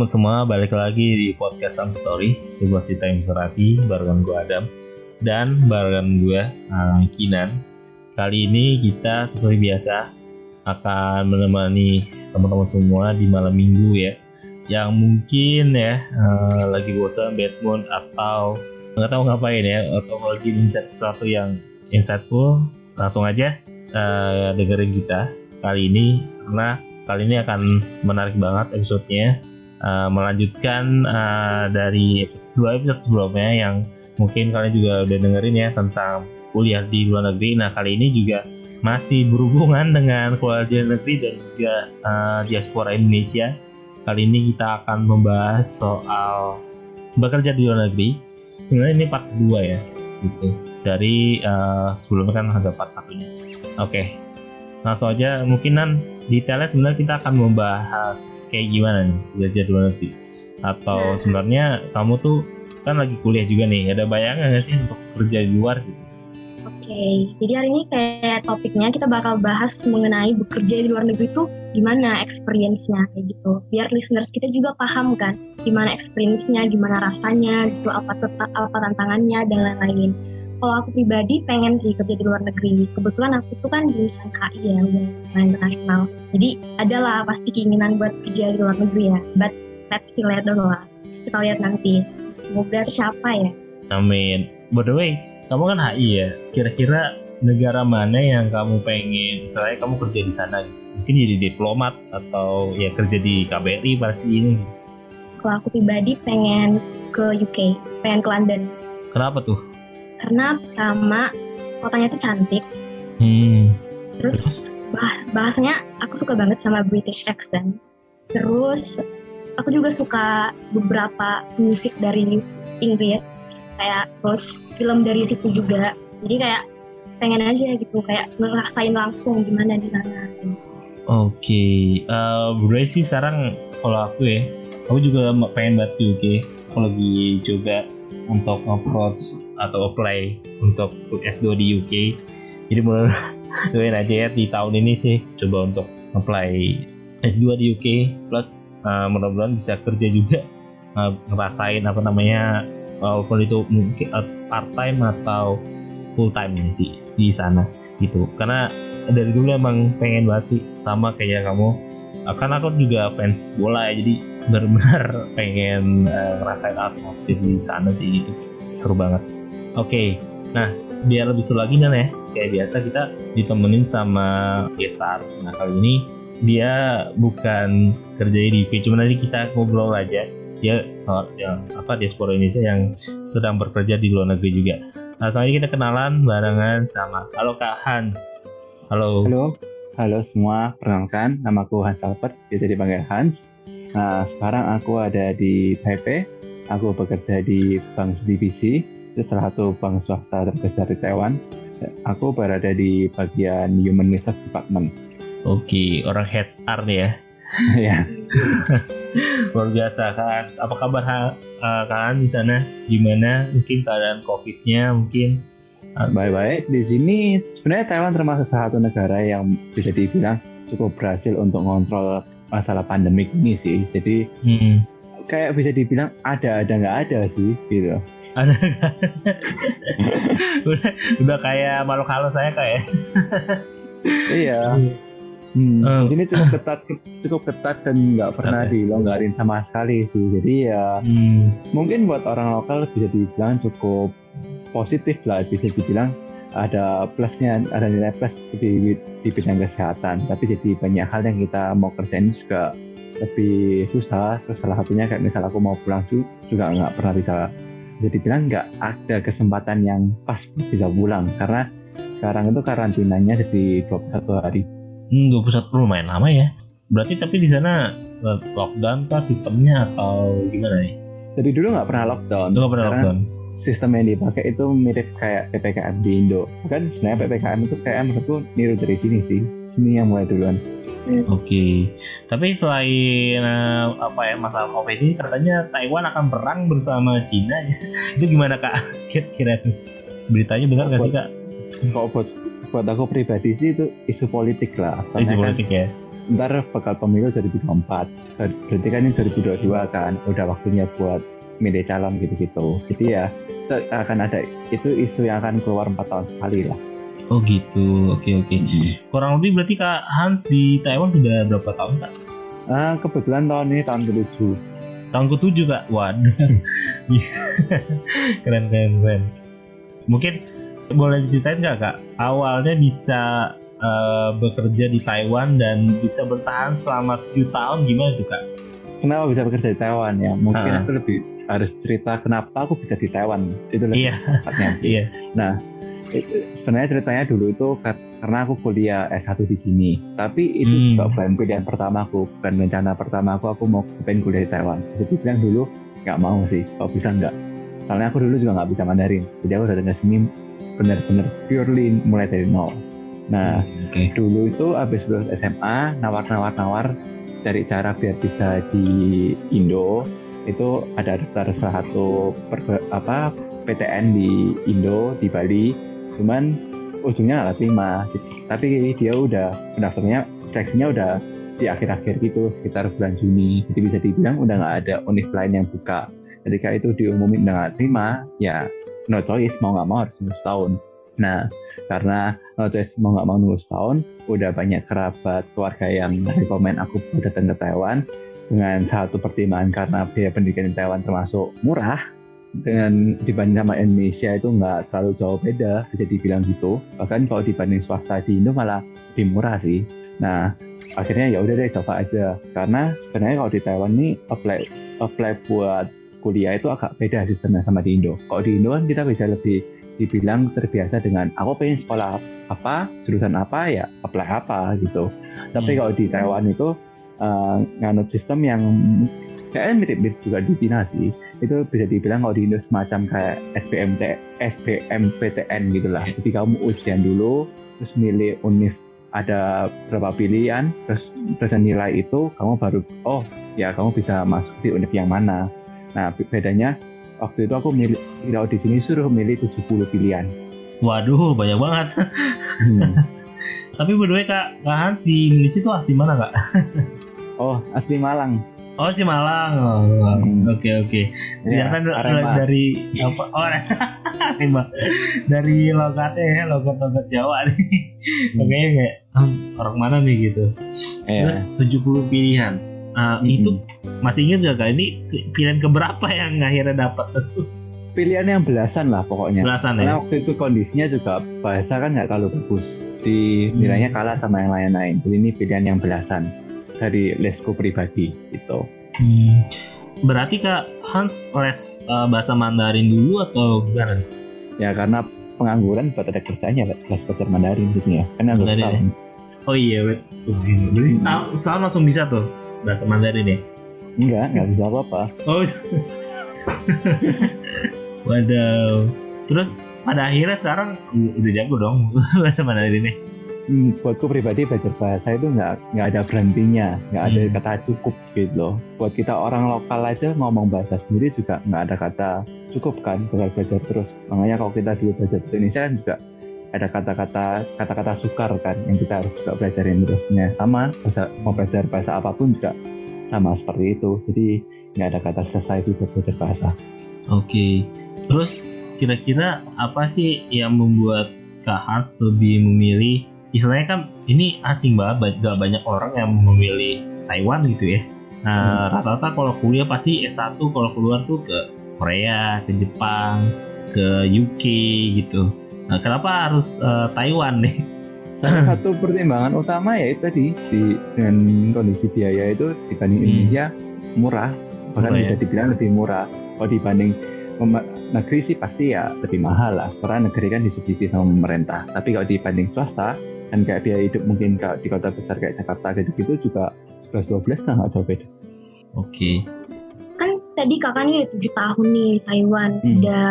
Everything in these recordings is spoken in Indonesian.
teman-teman semua, balik lagi di podcast Some Story, sebuah cerita inspirasi barengan gue Adam dan barengan gue uh, Kinan. Kali ini kita seperti biasa akan menemani teman-teman semua di malam minggu ya, yang mungkin ya uh, lagi bosan bad mood atau nggak tahu ngapain ya, atau lagi mencari sesuatu yang insightful, langsung aja uh, dengerin kita kali ini karena kali ini akan menarik banget episodenya uh, melanjutkan uh, dari dua episode sebelumnya yang mungkin kalian juga udah dengerin ya tentang kuliah di luar negeri. Nah kali ini juga masih berhubungan dengan kuliah di luar negeri dan juga uh, diaspora Indonesia. Kali ini kita akan membahas soal bekerja di luar negeri. Sebenarnya ini part 2 ya gitu. Dari uh, sebelumnya kan ada part satunya. Oke okay. langsung aja mungkin nan detailnya sebenarnya kita akan membahas kayak gimana nih belajar luar negeri atau nah. sebenarnya kamu tuh kan lagi kuliah juga nih ada bayangan nggak sih untuk kerja di luar gitu? Oke, okay. jadi hari ini kayak topiknya kita bakal bahas mengenai bekerja di luar negeri itu gimana experience-nya kayak gitu. Biar listeners kita juga paham kan gimana experience-nya, gimana rasanya gitu, apa apa tantangannya dan lain-lain kalau aku pribadi pengen sih kerja di luar negeri. Kebetulan aku tuh kan jurusan HI ya, hubungan internasional. Jadi adalah pasti keinginan buat kerja di luar negeri ya. But let's see later lah. Kita lihat nanti. Semoga tercapai ya. Amin. By the way, kamu kan HI ya. Kira-kira negara mana yang kamu pengen, misalnya kamu kerja di sana Mungkin jadi diplomat atau ya kerja di KBRI pasti ini. Kalau aku pribadi pengen ke UK, pengen ke London. Kenapa tuh? Karena pertama kotanya tuh cantik hmm. terus bah bahasanya aku suka banget sama British accent terus aku juga suka beberapa musik dari Inggris kayak terus film dari situ juga jadi kayak pengen aja gitu kayak ngerasain langsung gimana di sana Oke, okay. uh, berarti sih sekarang kalau aku ya, aku juga pengen banget ke UK. Aku lagi coba untuk approach atau apply untuk S2 di UK jadi mulai doain aja ya di tahun ini sih coba untuk apply S2 di UK plus uh, mudah-mudahan bisa kerja juga uh, ngerasain apa namanya walaupun itu mungkin uh, part time atau full time ya di di sana gitu. Karena dari dulu emang pengen banget sih sama kayak kamu. Kan aku juga fans bola ya jadi benar-benar pengen uh, ngerasain atmosfer di sana sih gitu. Seru banget Oke, okay. nah biar lebih seru lagi kan ya, kayak biasa kita ditemenin sama gestar. Nah kali ini dia bukan kerja di UK, cuma nanti kita ngobrol aja. Dia yang apa diaspora Indonesia yang sedang bekerja di luar negeri juga. Nah selanjutnya kita kenalan barengan sama Halo Kak Hans. Halo. Halo. Halo semua, perkenalkan nama aku Hans Albert, biasa dipanggil Hans. Nah, sekarang aku ada di Taipei. Aku bekerja di Bank CTBC itu salah satu bank swasta terbesar di Taiwan. Aku berada di bagian Human Resource Department. Oke, orang HR nih ya. ya. Luar biasa kan. Apa kabar uh, kalian di sana? Gimana? Mungkin keadaan COVID-nya mungkin baik-baik. Di sini sebenarnya Taiwan termasuk salah satu negara yang bisa dibilang cukup berhasil untuk mengontrol masalah pandemik ini sih. Jadi hmm kayak bisa dibilang ada ada nggak ada sih gitu. Ada udah, udah kayak makhluk halus saya kayak iya. Hmm, uh. sini cukup ketat cukup ketat dan nggak pernah okay. dilonggarin sama sekali sih. Jadi ya hmm. mungkin buat orang lokal bisa dibilang cukup positif lah. Bisa dibilang ada plusnya ada nilai plus di, di bidang kesehatan. Tapi jadi banyak hal yang kita mau kerjain juga lebih susah terus salah satunya kayak misal aku mau pulang juga nggak pernah bisa jadi bilang nggak ada kesempatan yang pas bisa pulang. Karena sekarang itu karantinanya jadi 21 hari. Hmm, 21 lumayan lama ya. Berarti tapi di sana eh, lockdown kah sistemnya atau gimana nih jadi dulu nggak pernah lockdown. Nggak pernah lockdown. Sistem yang dipakai itu mirip kayak ppkm di Indo. Kan sebenarnya ppkm itu kayak menurutku niru dari sini sih. Sini yang mulai duluan. Oke, okay. tapi selain uh, apa ya masalah COVID ini katanya Taiwan akan perang bersama Cina, itu gimana kak? Kira-kira tuh beritanya benar nggak sih kak? Kok buat buat aku pribadi sih itu isu politik lah. Isu kan, politik ya. Ntar bakal pemilu 2024 berarti kan ini 2022 kan udah waktunya buat milih calon gitu-gitu jadi ya akan ada itu isu yang akan keluar empat tahun sekali lah Oh gitu, oke oke. Hmm. Kurang lebih berarti Kak Hans di Taiwan sudah berapa tahun Kak? Ah, kebetulan tahun ini tahun ke-7 Tahun ke-7 Kak? Waduh Keren keren keren Mungkin boleh diceritain nggak Kak? Awalnya bisa uh, bekerja di Taiwan dan bisa bertahan selama 7 tahun gimana tuh Kak? Kenapa bisa bekerja di Taiwan ya? Mungkin uh. aku lebih harus cerita kenapa aku bisa di Taiwan itu lebih iya. iya. Nah, sebenarnya ceritanya dulu itu karena aku kuliah S1 di sini. Tapi itu hmm. juga bukan pilihan pertama aku, bukan rencana pertama aku. Aku mau pengen kuliah di Taiwan. Jadi bilang dulu nggak mau sih, kalau bisa nggak. Soalnya aku dulu juga nggak bisa Mandarin. Jadi aku datang ke sini benar-benar purely mulai dari nol. Nah, okay. dulu itu abis lulus SMA, nawar-nawar-nawar cari cara biar bisa di Indo itu ada daftar salah satu per, apa PTN di Indo di Bali. Cuman ujungnya nggak terima. Tapi dia udah pendaftarnya seleksinya udah di akhir-akhir gitu sekitar bulan Juni. Jadi bisa dibilang udah nggak ada univ lain yang buka. Ketika itu diumumin udah nggak terima ya no choice mau nggak mau harus nunggu setahun. Nah karena no choice mau nggak mau nunggu setahun udah banyak kerabat keluarga yang rekomend aku buat datang ke Taiwan dengan satu pertimbangan karena biaya pendidikan di Taiwan termasuk murah. Dengan dibanding sama Indonesia itu nggak terlalu jauh beda bisa dibilang gitu. Bahkan kalau dibanding swasta di Indo malah lebih murah sih. Nah akhirnya ya udah deh coba aja. Karena sebenarnya kalau di Taiwan nih apply apply buat kuliah itu agak beda sistemnya sama di Indo. Kalau di Indo kan kita bisa lebih dibilang terbiasa dengan aku pengen sekolah apa jurusan apa ya apply apa gitu. Tapi hmm. kalau di Taiwan itu uh, nganut sistem yang kayaknya mirip-mirip juga di Cina sih. Itu bisa dibilang kalau di Indo semacam kayak SBMT SBMPTN gitu lah jadi kamu ujian dulu terus milih univ ada berapa pilihan terus terus nilai itu kamu baru oh ya kamu bisa masuk di univ yang mana. Nah bedanya waktu itu aku milih kalau di sini suruh milih 70 pilihan waduh banyak banget hmm. tapi berdua kak kak Hans di Indonesia itu asli mana kak oh asli Malang Oh si Malang. Oh, hmm. Oke oke. Ya, kan dari apa? Oh Arema. dari logatnya ya logat logat Jawa nih. Hmm. Oke kayak hmm, orang mana nih gitu. Yeah. Terus 70 pilihan. Uh, hmm. Itu masih ingat gak kak ini pilihan keberapa yang akhirnya dapat? pilihan yang belasan lah pokoknya. Belasan Karena ya. waktu itu kondisinya juga bahasa kan nggak terlalu bagus. Di nilainya hmm. kalah sama yang lain-lain. Jadi ini pilihan yang belasan dari lesku pribadi itu. Hmm. Berarti kak Hans les uh, bahasa Mandarin dulu atau gimana? Ya karena pengangguran buat ada kerjanya les bahasa Mandarin gitu ya. Karena harus Ya? Oh iya, bet. Berarti hmm. langsung bisa tuh bahasa Mandarin ya? Enggak, enggak bisa apa-apa. Oh. Waduh. Terus pada akhirnya sekarang udah jago dong bahasa Mandarin nih hmm, buatku pribadi belajar bahasa itu nggak nggak ada berhentinya, nggak ada hmm. kata cukup gitu loh. Buat kita orang lokal aja ngomong bahasa sendiri juga nggak ada kata cukup kan, belajar belajar terus. Makanya kalau kita dulu belajar bahasa Indonesia kan juga ada kata-kata kata-kata sukar kan yang kita harus juga belajarin terusnya sama bahasa mau belajar bahasa apa pun juga sama seperti itu. Jadi nggak ada kata selesai sih buat belajar bahasa. Oke. Terus kira-kira apa sih yang membuat Kak Hans lebih memilih? Istilahnya kan ini asing banget gak banyak orang yang memilih Taiwan gitu ya. Nah hmm. rata-rata kalau kuliah pasti S1 kalau keluar tuh ke Korea ke Jepang ke UK gitu nah kenapa harus uh, Taiwan nih salah satu pertimbangan utama ya itu tadi di, dengan kondisi biaya itu dibanding hmm. Indonesia murah bahkan bisa ya? dibilang lebih murah kalau dibanding negeri sih pasti ya lebih mahal lah karena negeri kan disubsidi sama pemerintah tapi kalau dibanding swasta kan kayak biaya hidup mungkin di kota besar kayak Jakarta gitu-gitu juga 11-12 lah nggak jauh beda. Oke. Okay. Kan tadi kakak nih udah tujuh tahun nih Taiwan, hmm. udah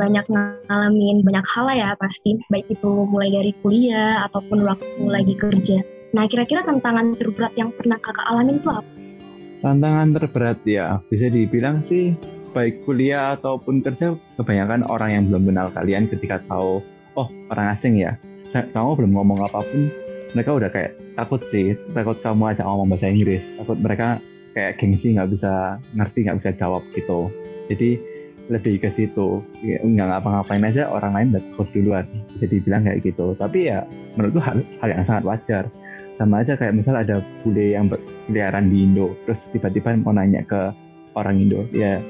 banyak ngalamin banyak hal ya pasti, baik itu mulai dari kuliah ataupun waktu lagi kerja. Nah kira-kira tantangan terberat yang pernah kakak alamin itu apa? Tantangan terberat ya, bisa dibilang sih baik kuliah ataupun kerja kebanyakan orang yang belum kenal kalian ketika tahu oh orang asing ya kamu belum ngomong apa pun mereka udah kayak takut sih takut kamu ajak ngomong bahasa Inggris takut mereka kayak gengsi nggak bisa ngerti nggak bisa jawab gitu. Jadi lebih ke situ. Ya, nggak ngapa-ngapain aja orang lain udah duluan. Bisa dibilang kayak gitu. Tapi ya menurutku hal, hal yang sangat wajar. Sama aja kayak misal ada bule yang berkeliaran di Indo terus tiba-tiba mau nanya ke orang Indo ya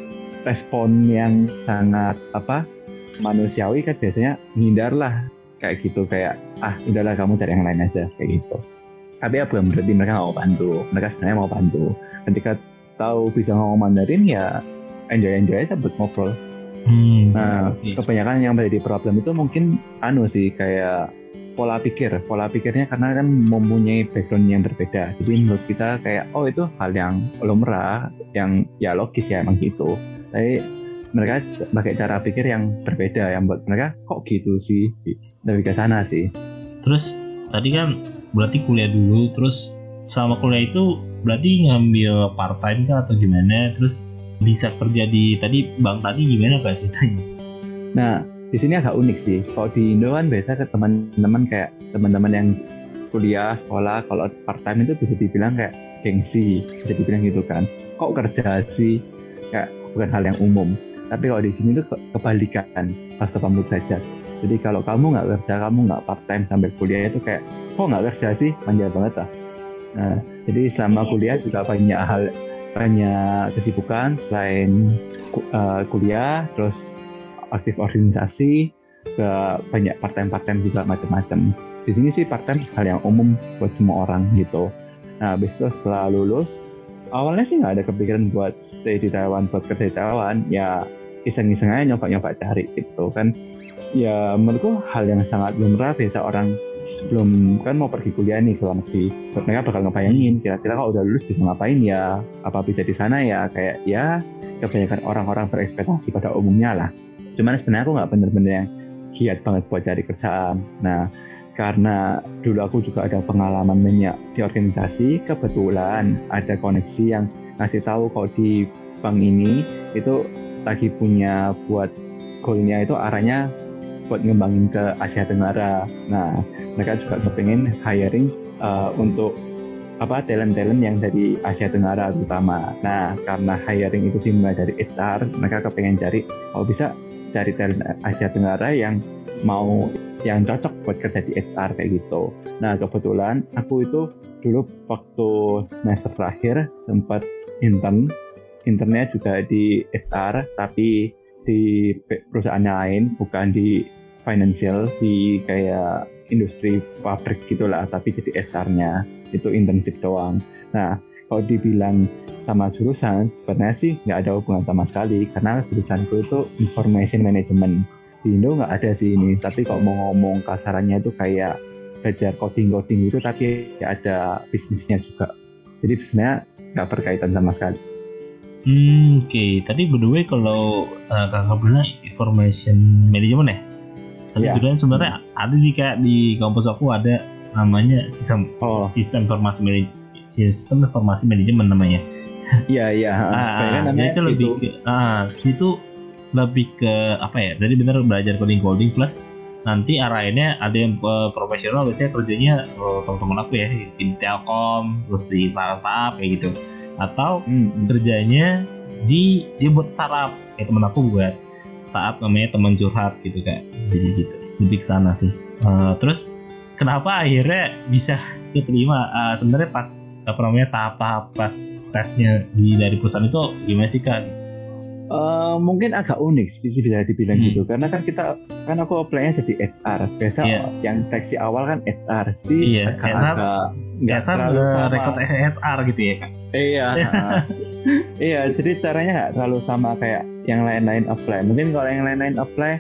respon yang sangat apa manusiawi kan biasanya hindar lah kayak gitu kayak ah udahlah kamu cari yang lain aja kayak gitu tapi ya bukan berarti mereka mau bantu. Mereka sebenarnya mau bantu. Ketika tahu bisa ngomong Mandarin ya enjoy enjoy aja buat ngobrol. Hmm, nah okay. kebanyakan yang menjadi problem itu mungkin anu sih kayak pola pikir. Pola pikirnya karena kan mempunyai background yang berbeda. Jadi menurut kita kayak oh itu hal yang lumrah yang ya logis ya emang gitu. Tapi mereka pakai cara pikir yang berbeda yang buat mereka kok gitu sih? Lebih ke sana sih. Terus tadi kan berarti kuliah dulu terus selama kuliah itu berarti ngambil part time kah atau gimana? Terus bisa kerja di tadi bang tadi gimana pak ceritanya? Nah di sini agak unik sih. Kalau di Indo kan biasa ke teman-teman kayak teman-teman yang kuliah sekolah kalau part time itu bisa dibilang kayak gengsi bisa dibilang gitu kan. Kok kerja sih? Kayak bukan hal yang umum. Tapi kalau di sini tuh kebalikan pas 80 derajat jadi kalau kamu nggak kerja kamu nggak part time sampai kuliah itu kayak kok nggak kerja sih? Manja banget lah. Nah jadi selama kuliah juga banyak hal banyak kesibukan selain uh, kuliah terus aktif organisasi ke banyak part time part time juga macam-macam. Di sini sih part time hal yang umum buat semua orang gitu. Nah habis itu setelah lulus awalnya sih nggak ada kepikiran buat stay di Taiwan buat kerja di Taiwan. Ya iseng-iseng aja nyoba-nyoba cari gitu kan. Ya menurutku hal yang sangat lumrah biasa orang sebelum kan mau pergi kuliah nih luar negeri. Mereka bakal ngebayangin kira-kira kalau udah lulus bisa ngapain ya? Apa bisa di sana ya? Kayak ya kebanyakan orang-orang berekspektasi pada umumnya lah. Cuman sebenarnya aku nggak bener-bener yang giat banget buat cari kerjaan. Nah karena dulu aku juga ada pengalaman banyak di organisasi kebetulan ada koneksi yang ngasih tahu kalau di bank ini itu lagi punya buat goalnya itu arahnya buat ngembangin ke Asia Tenggara. Nah, mereka juga kepengen hiring uh, untuk apa talent-talent yang dari Asia Tenggara terutama. Nah, karena hiring itu dimulai dari HR, mereka kepengen cari kalau bisa cari talent Asia Tenggara yang mau yang cocok buat kerja di HR kayak gitu. Nah, kebetulan aku itu dulu waktu semester terakhir sempat intern internnya juga di HR tapi di perusahaan lain bukan di financial di kayak industri pabrik gitulah tapi jadi HR-nya itu internship doang nah kalau dibilang sama jurusan sebenarnya sih nggak ada hubungan sama sekali karena jurusanku itu information management di Indo nggak ada sih ini tapi kalau mau ngomong kasarannya itu kayak belajar coding coding itu tapi ada bisnisnya juga jadi sebenarnya nggak berkaitan sama sekali Hmm, oke. Okay. Tadi berdua kalau uh, kakak bilang information management ya. Tadi yeah. berdua sebenarnya ada sih kayak di kampus aku ada namanya sistem oh. sistem informasi manajemen sistem informasi manajemen namanya. Iya iya. Ah, ah itu lebih ke ah itu lebih ke apa ya? Tadi benar belajar coding coding plus nanti arahnya ada yang uh, profesional biasanya kerjanya uh, teman-teman aku ya di Telkom terus di startup kayak gitu atau hmm. kerjanya di dia buat startup kayak temen aku buat startup namanya teman curhat gitu kayak jadi gitu. Lebih ke sana sih. Uh, terus kenapa akhirnya bisa keterima? Uh, sebenarnya pas apa namanya tahap-tahap pas tesnya di dari perusahaan itu gimana sih kak? Uh, mungkin agak unik bisa dibilang hmm. gitu. Karena kan kita kan aku apply-nya jadi HR biasa yeah. yang seleksi awal kan HR jadi iya. agak, HR, agak terlalu rekod HR gitu ya kak iya. Iya jadi caranya nggak terlalu sama kayak yang lain-lain apply. Mungkin kalau yang lain-lain apply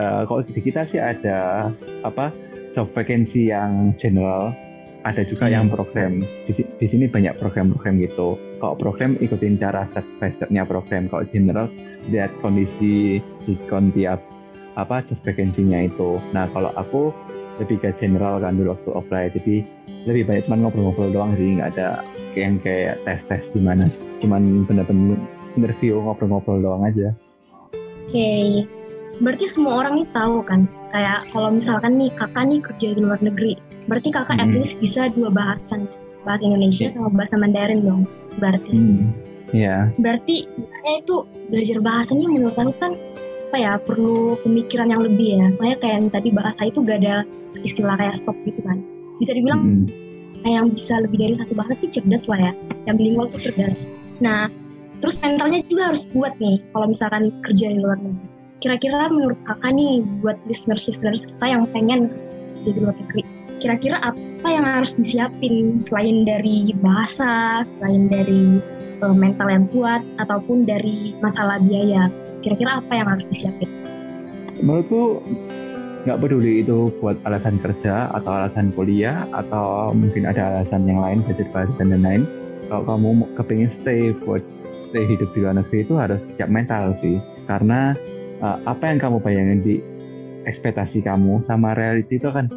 uh, kalau di kita sih ada apa job vacancy yang general ada juga hmm. yang program. Di, di sini banyak program-program gitu. Kalau program ikutin cara step by stepnya program. Kalau general lihat kondisi sikon tiap apa job vacancy-nya itu. Nah kalau aku lebih ke general kan dulu waktu apply. Jadi lebih banyak cuma ngobrol-ngobrol doang sih nggak ada yang kayak tes-tes gimana cuman bener-bener interview ngobrol-ngobrol doang aja oke okay. berarti semua orang nih tahu kan kayak kalau misalkan nih kakak nih kerja di luar negeri berarti kakak hmm. at least bisa dua bahasan bahasa Indonesia sama bahasa Mandarin dong berarti hmm. yeah. berarti sebenarnya itu belajar bahasanya menurut aku kan apa ya perlu pemikiran yang lebih ya soalnya kayak yang tadi bahasa itu gak ada istilah kayak stop gitu kan bisa dibilang hmm. yang bisa lebih dari satu bahasa itu cerdas lah ya. Yang bilingual tuh cerdas. Nah terus mentalnya juga harus kuat nih kalau misalkan kerja di luar negeri. Kira-kira menurut kakak nih buat listeners-listeners kita yang pengen di luar negeri kira-kira apa yang harus disiapin selain dari bahasa selain dari uh, mental yang kuat ataupun dari masalah biaya? Kira-kira apa yang harus disiapin? Menurutku nggak peduli itu buat alasan kerja atau alasan kuliah atau mungkin ada alasan yang lain belajar bahasa dan lain-lain. Kalau kamu kepingin stay buat stay hidup di luar negeri itu harus siap mental sih. Karena uh, apa yang kamu bayangin di ekspektasi kamu sama reality itu akan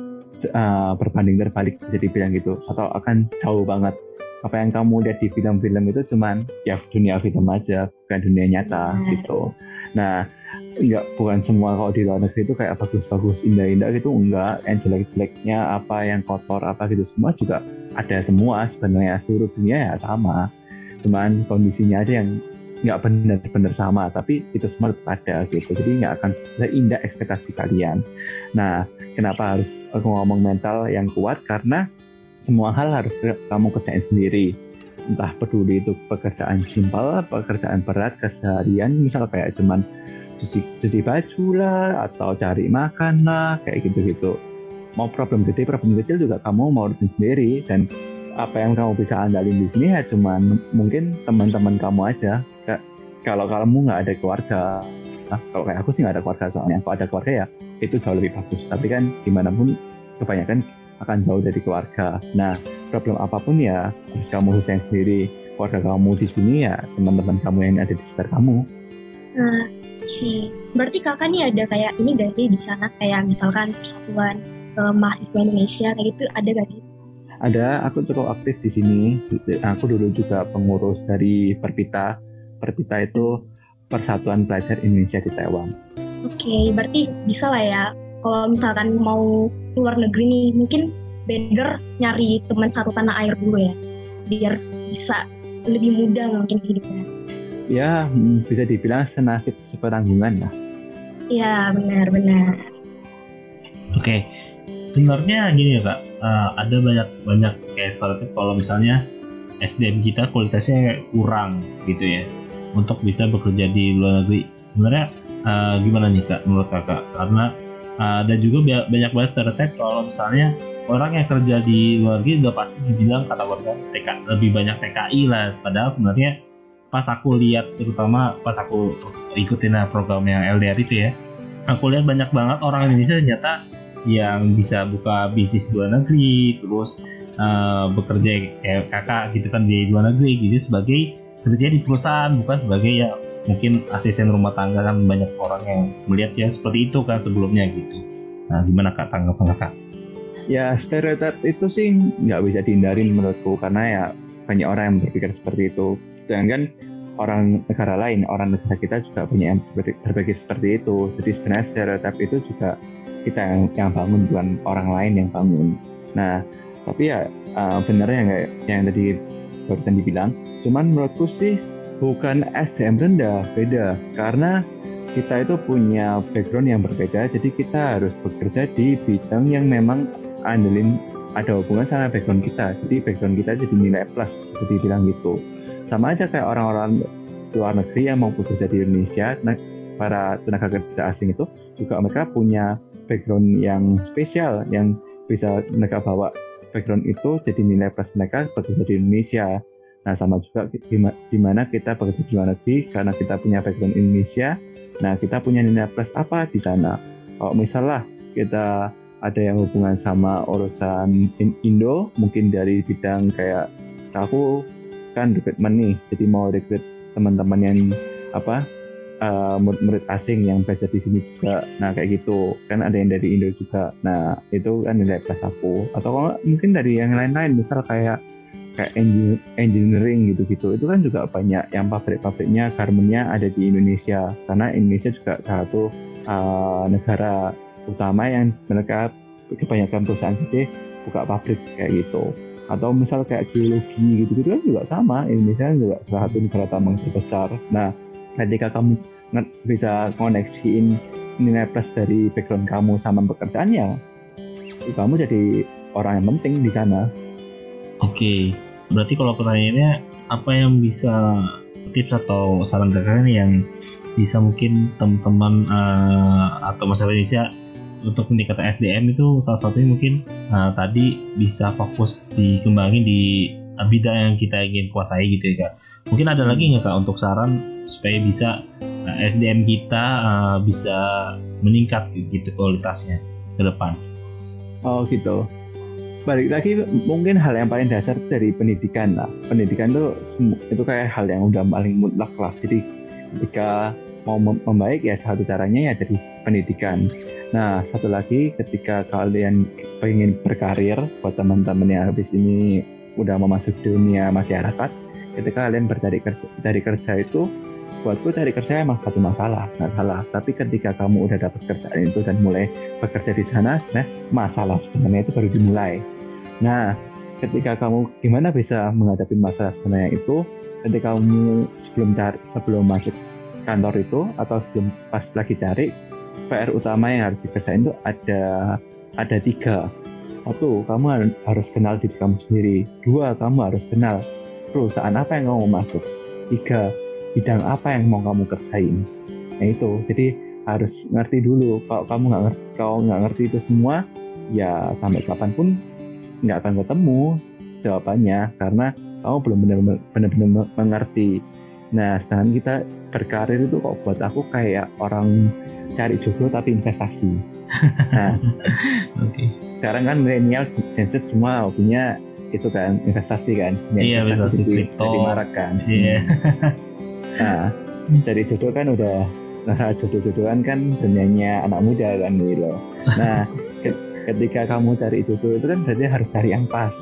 uh, berbanding terbalik jadi bilang gitu. Atau akan jauh banget. Apa yang kamu lihat di film-film itu cuman ya dunia film aja bukan dunia nyata gitu. Nah enggak bukan semua kalau di luar negeri itu kayak bagus-bagus indah-indah gitu enggak. Yang jelek-jeleknya apa yang kotor apa gitu semua juga ada semua. Sebenarnya seluruh dunia ya sama. Cuman kondisinya aja yang nggak benar-benar sama tapi itu semua tetap ada gitu. Jadi nggak akan seindah ekspektasi kalian. Nah kenapa harus aku ngomong mental yang kuat? Karena semua hal harus kamu kerjain sendiri. Entah peduli itu pekerjaan simpel pekerjaan berat keseharian misal kayak cuman cuci, cuci baju lah atau cari makan lah kayak gitu-gitu. Mau problem gede problem kecil juga kamu mau urusin sendiri. Dan apa yang kamu bisa andalin di sini ya cuman mungkin teman-teman kamu aja. Kalau kamu nggak ada keluarga nah, kalau kayak aku sih nggak ada keluarga soalnya. Kalau ada keluarga ya itu jauh lebih bagus. Tapi kan gimana pun kebanyakan akan jauh dari keluarga. Nah problem apa pun ya harus kamu selesai sendiri. Keluarga kamu di sini ya teman-teman kamu yang ada di sekitar kamu nah sih berarti kakak nih ada kayak ini gak sih di sana kayak misalkan persatuan uh, mahasiswa Indonesia kayak gitu ada gak sih ada aku cukup aktif di sini aku dulu juga pengurus dari Perpita Perpita itu Persatuan Pelajar Indonesia di Taiwan. Oke, okay, berarti bisa lah ya. Kalau misalkan mau luar negeri nih, mungkin better nyari teman satu tanah air dulu ya, biar bisa lebih mudah mungkin hidupnya. Ya, hmm, bisa dibilang senasib sepenanggungan lah. Ya, benar-benar. Oke, okay. sebenarnya gini ya kak, uh, ada banyak banyak kayak stereotip kalau misalnya SDM kita kualitasnya kurang gitu ya untuk bisa bekerja di luar negeri. Sebenarnya uh, gimana nih kak menurut kakak? Karena uh, ada juga banyak banget stereotip kalau misalnya orang yang kerja di luar negeri udah pasti dibilang kata warga TK lebih banyak TKI lah. Padahal sebenarnya pas aku lihat terutama pas aku ikutin program yang LDR itu ya, aku lihat banyak banget orang Indonesia ternyata yang bisa buka bisnis di luar negeri, terus uh, bekerja kayak kakak gitu kan di luar negeri gitu sebagai kerja di perusahaan bukan sebagai ya mungkin asisten rumah tangga kan banyak orang yang melihat ya seperti itu kan sebelumnya gitu. Nah gimana kak tanggapan kakak? Ya stereotip itu sih nggak bisa dihindarin menurutku karena ya banyak orang yang berpikir seperti itu. Dan kan orang negara lain, orang negara kita juga banyak yang berpikir seperti itu. Jadi sebenarnya stereotip itu juga kita yang, yang bangun bukan orang lain yang bangun. Nah tapi ya uh, benar yang yang tadi barusan dibilang Cuman menurutku sih bukan SDM rendah, beda. Karena kita itu punya background yang berbeda, jadi kita harus bekerja di bidang yang memang andelin ada hubungan sama background kita. Jadi background kita jadi nilai plus, jadi bilang gitu. Sama aja kayak orang-orang luar negeri yang mau bekerja di Indonesia, para tenaga kerja asing itu juga mereka punya background yang spesial yang bisa mereka bawa background itu jadi nilai plus mereka bekerja di Indonesia Nah, sama juga di mana kita bekerja di luar negeri karena kita punya background Indonesia. Nah, kita punya nilai plus apa di sana? Kalau misalnya kita ada yang hubungan sama urusan Indo, mungkin dari bidang kayak aku kan recruitment nih, jadi mau rekrut teman-teman yang apa uh, murid-murid asing yang belajar di sini juga. Nah kayak gitu kan ada yang dari Indo juga. Nah itu kan nilai plus aku. Atau mungkin dari yang lain-lain, misal kayak kayak engineering gitu-gitu itu kan juga banyak yang pabrik-pabriknya garmennya ada di Indonesia karena Indonesia juga salah satu uh, negara utama yang mereka kebanyakan perusahaan gede buka pabrik kayak gitu. Atau misal kayak geologi gitu-gitu kan juga sama. Indonesia juga salah satu negara tambang terbesar. Nah ketika kamu bisa koneksiin nilai plus dari background kamu sama pekerjaannya kamu jadi orang yang penting di sana. Oke berarti kalau pertanyaannya apa yang bisa tips atau saran dari kalian yang bisa mungkin teman-teman uh, atau masyarakat Indonesia untuk meningkatkan SDM itu salah satunya mungkin uh, tadi bisa fokus dikembangin di uh, bidang yang kita ingin kuasai gitu ya kak. Mungkin ada lagi nggak kak untuk saran supaya bisa uh, SDM kita uh, bisa meningkat gitu kualitasnya ke depan. Oh gitu. Balik lagi mungkin hal yang paling dasar dari pendidikan lah. Pendidikan tuh itu kayak hal yang udah paling mutlak lah. Jadi ketika mau membaik ya satu caranya ya dari pendidikan. Nah satu lagi ketika kalian pengen berkarir buat teman-teman yang habis ini udah mau dunia masyarakat, ketika kalian bercari kerja, cari kerja itu buatku cari kerja emang satu masalah, nggak salah. Tapi ketika kamu udah dapat kerjaan itu dan mulai bekerja di sana, sebenarnya masalah sebenarnya itu baru dimulai. Nah, ketika kamu gimana bisa menghadapi masalah sebenarnya itu, ketika kamu sebelum cari, sebelum masuk kantor itu atau sebelum pas lagi cari PR utama yang harus dikerjain itu ada ada tiga satu kamu harus kenal diri kamu sendiri dua kamu harus kenal perusahaan apa yang kamu masuk tiga bidang apa yang mau kamu kerjain nah itu jadi harus ngerti dulu kalau kamu nggak ngerti kalau nggak ngerti itu semua ya sampai kapan pun nggak akan ketemu jawabannya karena kamu belum benar-benar mengerti nah sedangkan kita berkarir itu kok buat aku kayak orang cari jodoh tapi investasi. Nah, okay. sekarang kan milenial Gen Z semua punya itu kan investasi kan, iya, investasi kripto, di marak kan. Iya. nah, cari jodoh kan udah nah jodoh-jodohan kan dunianya anak muda kan gitu Nah, ketika kamu cari jodoh itu kan berarti harus cari yang pas.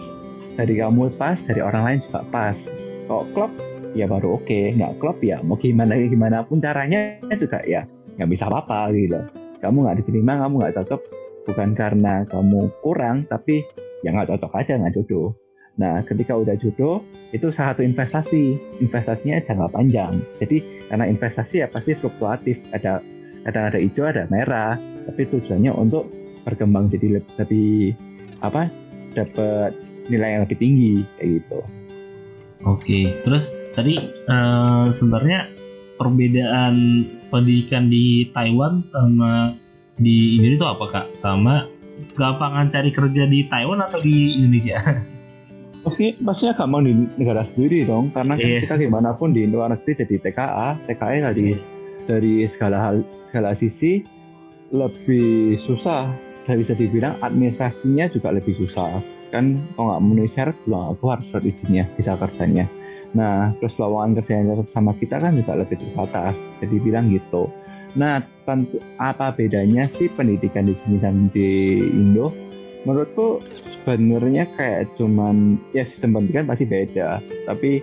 Dari kamu pas, dari orang lain juga pas. Kok klop ya baru oke okay. nggak klop ya. Mau gimana gimana pun caranya juga ya. Nggak bisa apa-apa gitu. Kamu nggak diterima kamu nggak cocok. Bukan karena kamu kurang tapi ya nggak cocok aja nggak jodoh. Nah ketika udah jodoh itu salah satu investasi. Investasinya jangka panjang. Jadi karena investasi ya pasti fluktuatif. Ada kadang ada hijau ada merah. Tapi tujuannya untuk berkembang jadi lebih, lebih apa dapat nilai yang lebih tinggi kayak gitu Oke, terus tadi uh, sebenarnya perbedaan pendidikan di Taiwan sama di Indonesia itu apa kak? Sama gampang cari kerja di Taiwan atau di Indonesia? Oke, pastinya gampang di negara sendiri dong, karena yeah. kita gimana pun di luar negeri jadi TKA, TKA tadi yeah. dari segala hal, segala sisi lebih susah. Saya bisa dibilang administrasinya juga lebih susah kan kalau nggak memenuhi syarat belum aku harus surat izinnya bisa kerjanya. Nah terus lowongan kerja yang cocok sama kita kan juga lebih terbatas. Jadi bilang gitu. Nah tentu apa bedanya sih pendidikan di sini dan di Indo? Menurutku sebenarnya kayak cuman ya sistem pendidikan pasti beda. Tapi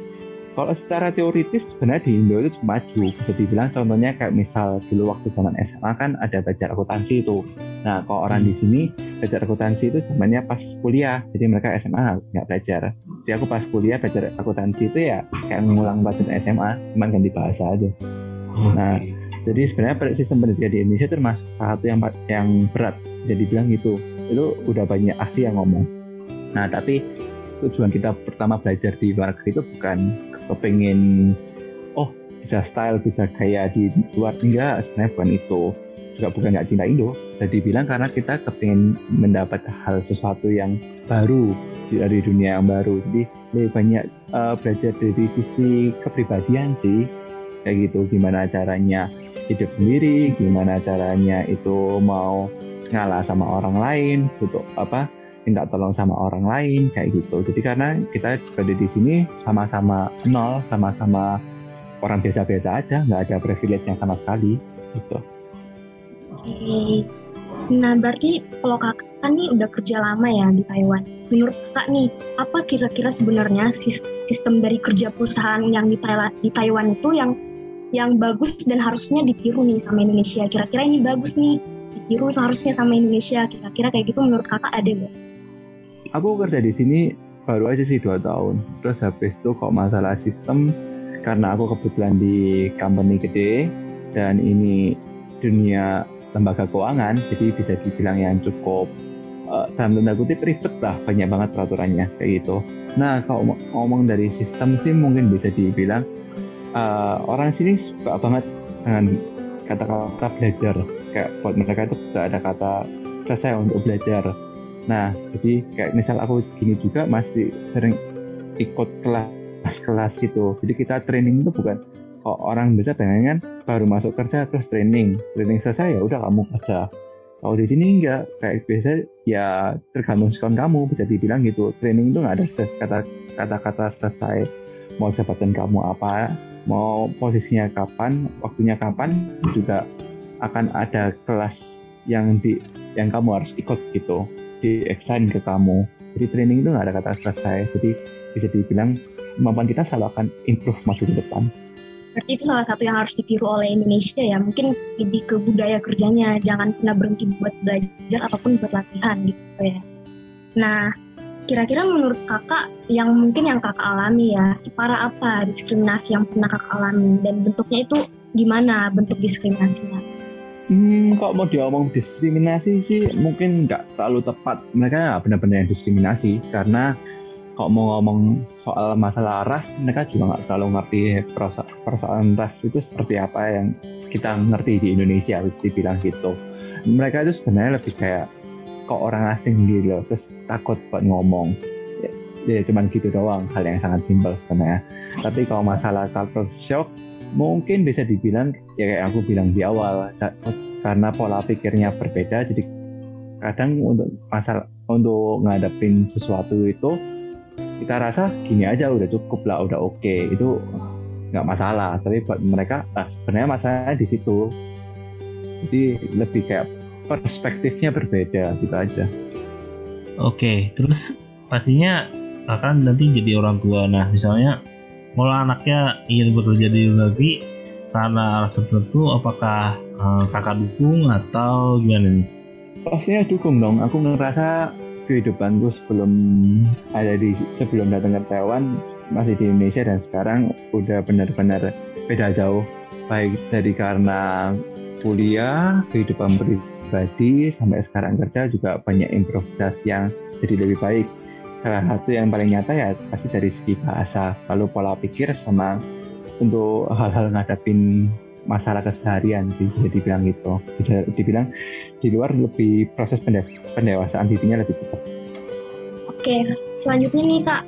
kalau secara teoritis sebenarnya di Indo itu maju. Bisa dibilang contohnya kayak misal dulu waktu zaman SMA kan ada belajar akuntansi itu nah kalau orang di sini belajar akuntansi itu zamannya pas kuliah. Jadi mereka SMA nggak belajar. Jadi aku pas kuliah belajar akuntansi itu ya kayak mengulang pelajaran SMA cuman ganti bahasa aja. Nah jadi sebenarnya sistem pendidikan di Indonesia itu termasuk salah satu yang yang berat jadi bilang gitu. Itu udah banyak ahli yang ngomong. Nah tapi tujuan kita pertama belajar di luar negeri itu bukan kepengen oh bisa style bisa kayak di luar. Enggak sebenarnya bukan itu juga bukan nggak cinta Indo jadi bilang karena kita kepengen mendapat hal sesuatu yang baru dari dunia yang baru jadi lebih banyak uh, belajar dari sisi kepribadian sih kayak gitu gimana caranya hidup sendiri gimana caranya itu mau ngalah sama orang lain untuk apa minta tolong sama orang lain kayak gitu. Jadi karena kita berada di sini sama-sama nol, sama-sama orang biasa-biasa aja, nggak ada privilege yang sama sekali gitu. Oke. Nah berarti kalau kakak kan nih udah kerja lama ya di Taiwan. Menurut kakak nih, apa kira-kira sebenarnya sistem dari kerja perusahaan yang di Taiwan, di Taiwan itu yang yang bagus dan harusnya ditiru nih sama Indonesia kira-kira ini bagus nih ditiru seharusnya sama Indonesia kira-kira kayak gitu menurut kakak ada nggak? Aku kerja di sini baru aja sih dua tahun terus habis itu kok masalah sistem karena aku kebetulan di company gede dan ini dunia lembaga keuangan jadi bisa dibilang yang cukup uh, dalam tanda kutip ribet lah banyak banget peraturannya kayak gitu. Nah kalau ngomong dari sistem sih mungkin bisa dibilang uh, orang sini suka banget dengan kata-kata belajar. Kayak buat mereka itu gak ada kata selesai untuk belajar. Nah jadi kayak misal aku gini juga masih sering ikut kelas-kelas gitu. Jadi kita training itu bukan orang bisa pengen kan baru masuk kerja terus training. Training selesai ya udah kamu kerja. Kalau di sini enggak kayak biasa ya tergantung skon kamu bisa dibilang gitu. Training itu nggak ada kata kata-kata selesai. Mau jabatan kamu apa mau posisinya kapan waktunya kapan juga akan ada kelas yang di yang kamu harus ikut gitu. Di assign ke kamu. Jadi training itu nggak ada kata selesai. Jadi bisa dibilang kemampuan kita selalu akan improve maju ke depan Berarti itu salah satu yang harus ditiru oleh Indonesia ya. Mungkin lebih ke budaya kerjanya, jangan pernah berhenti buat belajar ataupun buat latihan gitu ya. Nah, kira-kira menurut kakak yang mungkin yang kakak alami ya, separah apa diskriminasi yang pernah kakak alami dan bentuknya itu gimana bentuk diskriminasinya? Hmm, kok mau diomong diskriminasi sih mungkin nggak terlalu tepat. Mereka benar-benar yang diskriminasi karena kalau mau ngomong soal masalah ras mereka juga nggak terlalu ngerti persoalan ras itu seperti apa yang kita ngerti di Indonesia harus dibilang gitu. Mereka itu sebenarnya lebih kayak kok orang asing gitu loh? Terus takut buat ngomong. Ya, ya cuman gitu doang hal yang sangat simpel sebenarnya. Tapi kalau masalah culture shock mungkin bisa dibilang ya kayak aku bilang di awal karena pola pikirnya berbeda jadi kadang untuk masalah untuk ngadepin sesuatu itu kita rasa gini aja udah cukup lah udah oke. Okay. itu nggak masalah. Tapi buat mereka ah, sebenarnya masalahnya di situ. Jadi lebih kayak perspektifnya berbeda gitu aja. Oke okay, terus pastinya akan nanti jadi orang tua. Nah misalnya kalau anaknya ingin bekerja di luar negeri karena alasan tertentu apakah uh, kakak dukung atau gimana nih? Pastinya dukung dong. Aku ngerasa kehidupanku sebelum ada di sebelum datang ke Taiwan masih di Indonesia dan sekarang udah benar-benar beda jauh. Baik dari karena kuliah kehidupan pribadi sampai sekarang kerja juga banyak improvisasi yang jadi lebih baik. Salah satu yang paling nyata ya pasti dari segi bahasa. Lalu pola pikir sama untuk hal-hal ngadapin masalah keseharian sih bisa dibilang gitu. Bisa dibilang di luar lebih proses pendewasaan dirinya lebih cepat. Oke selanjutnya nih kak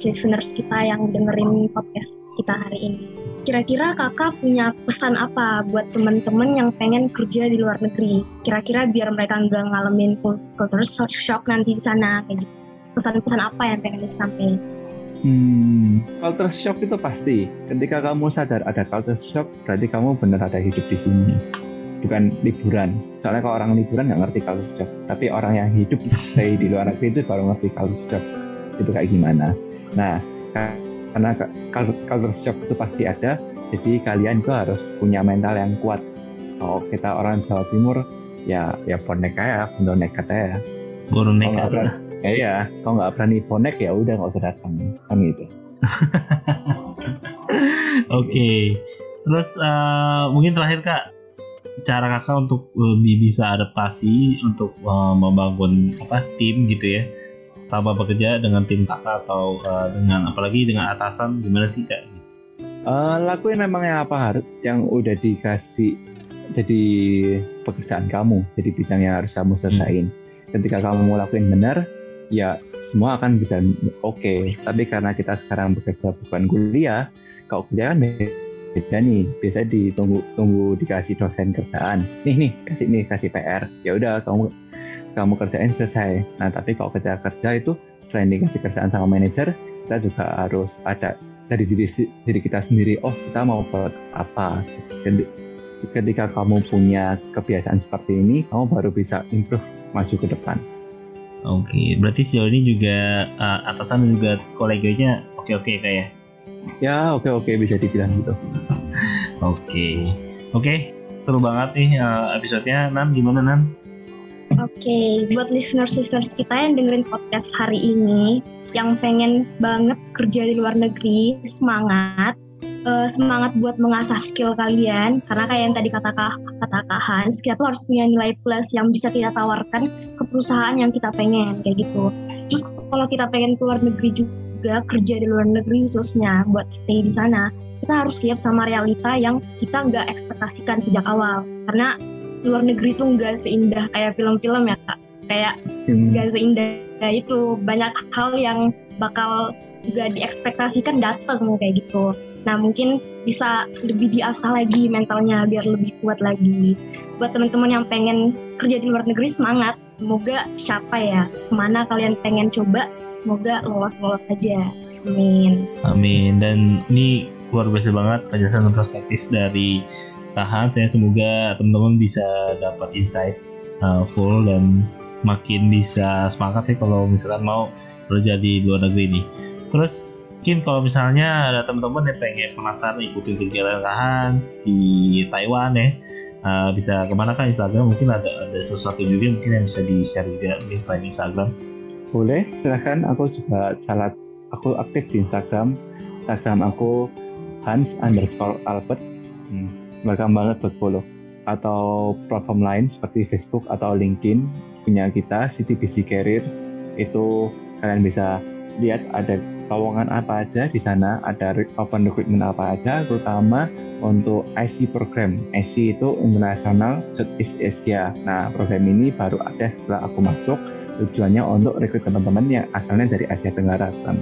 listeners kita yang dengerin podcast kita hari ini. Kira-kira kakak punya pesan apa buat teman-teman yang pengen kerja di luar negeri? Kira-kira biar mereka nggak ngalamin culture shock nanti di sana kayak gitu. Pesan-pesan apa yang pengen disampaikan Hmm, culture shock itu pasti. Ketika kamu sadar ada culture shock, berarti kamu benar ada hidup di sini. Bukan liburan. Soalnya kalau orang liburan nggak ngerti culture shock. Tapi orang yang hidup stay di luar negeri itu baru ngerti culture shock. Itu kayak gimana. Nah, karena culture shock itu pasti ada, jadi kalian itu harus punya mental yang kuat. Kalau kita orang Jawa Timur, ya ya bonek ya, nekat ya. Bonek nekat ya iya kalau nggak berani bonek ya udah nggak usah datang kan gitu oke okay. terus uh, mungkin terakhir kak cara kakak untuk lebih bisa adaptasi untuk uh, membangun apa tim gitu ya sama bekerja dengan tim kakak atau uh, dengan apalagi dengan atasan gimana sih kak? Uh, lakuin memang yang apa harus yang udah dikasih jadi pekerjaan kamu jadi bidang yang harus kamu selesaiin. Hmm. Ketika kamu mau lakuin benar, ya semua akan bisa oke. Okay. tapi karena kita sekarang bekerja bukan kuliah kalau kuliah kan beda nih. Biasa ditunggu tunggu dikasih dosen kerjaan. Nih nih kasih nih kasih PR ya udah kamu kamu kerjain selesai. Nah tapi kalau kerja kerja itu selain dikasih kerjaan sama manajer kita juga harus ada dari diri diri kita sendiri. Oh kita mau buat apa? Ketika kamu punya kebiasaan seperti ini kamu baru bisa improve maju ke depan Oke, okay, berarti sejauh ini juga uh, atasan dan juga koleganya oke-oke kayak. Ya, oke-oke bisa dibilang gitu. Oke, oke, seru banget nih uh, episodenya. Nan, gimana Nan? Oke, okay. buat listeners-listeners kita yang dengerin podcast hari ini, yang pengen banget kerja di luar negeri, semangat. Uh, semangat buat mengasah skill kalian. Karena kayak yang tadi kata kata Kak Hans kita tuh harus punya nilai plus yang bisa kita tawarkan ke perusahaan yang kita pengen kayak gitu. Terus kalau kita pengen keluar negeri juga kerja di luar negeri khususnya buat stay di sana kita harus siap sama realita yang kita nggak ekspektasikan sejak awal. Karena luar negeri tuh nggak seindah kayak film-film ya kak. Kayak hmm. nggak hmm. seindah itu. Banyak hal yang bakal nggak diekspektasikan datang kayak gitu nah mungkin bisa lebih diasah lagi mentalnya biar lebih kuat lagi. Buat teman-teman yang pengen kerja di luar negeri semangat. Semoga siapa ya ke mana kalian pengen coba semoga lolos-lolos saja. Amin. Amin. Dan ini luar biasa banget penjelasan perspektif dari tahan. Saya semoga teman-teman bisa dapat insight uh, full dan makin bisa semangat ya kalau misalkan mau kerja di luar negeri ini. Terus mungkin kalau misalnya ada teman-teman yang pengen penasaran ikutin kegiatan Hans di Taiwan ya uh, bisa ke mana kan Instagram? Mungkin ada ada sesuatu juga mungkin yang bisa di share juga di selain Instagram. Boleh silahkan aku juga salat aku aktif di Instagram. Instagram aku Hans underscore Albert. Hmm, welcome banget buat follow. Atau platform lain seperti Facebook atau LinkedIn punya kita CTBC Careers. Itu kalian bisa lihat ada lowongan apa aja di sana? Ada open recruitment apa aja terutama untuk IC program. IC itu International Southeast Asia. Nah program ini baru ada setelah aku masuk. Tujuannya untuk rekrut teman-teman yang asalnya dari Asia Tenggara teman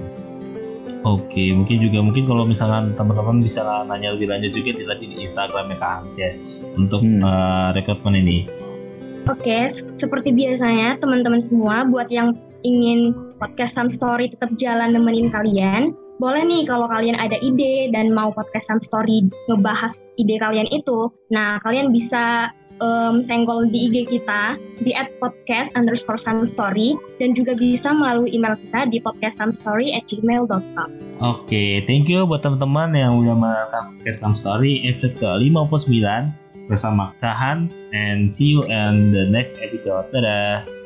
Oke, mungkin juga mungkin kalau misalkan teman-teman bisa nanya lebih lanjut juga di tadi di Instagramnya Kak Hans ya untuk hmm. uh, rekrutmen ini. Oke, seperti biasanya teman-teman semua buat yang ingin podcast Sam Story tetap jalan nemenin kalian, boleh nih kalau kalian ada ide dan mau podcast Sam Story ngebahas ide kalian itu, nah kalian bisa um, senggol di IG kita di at podcast underscore story dan juga bisa melalui email kita di podcastsamstory at gmail.com. Oke, okay, thank you buat teman-teman yang udah menonton podcast Sam Story episode ke-59 bersama Kak Hans and see you in the next episode. Dadah!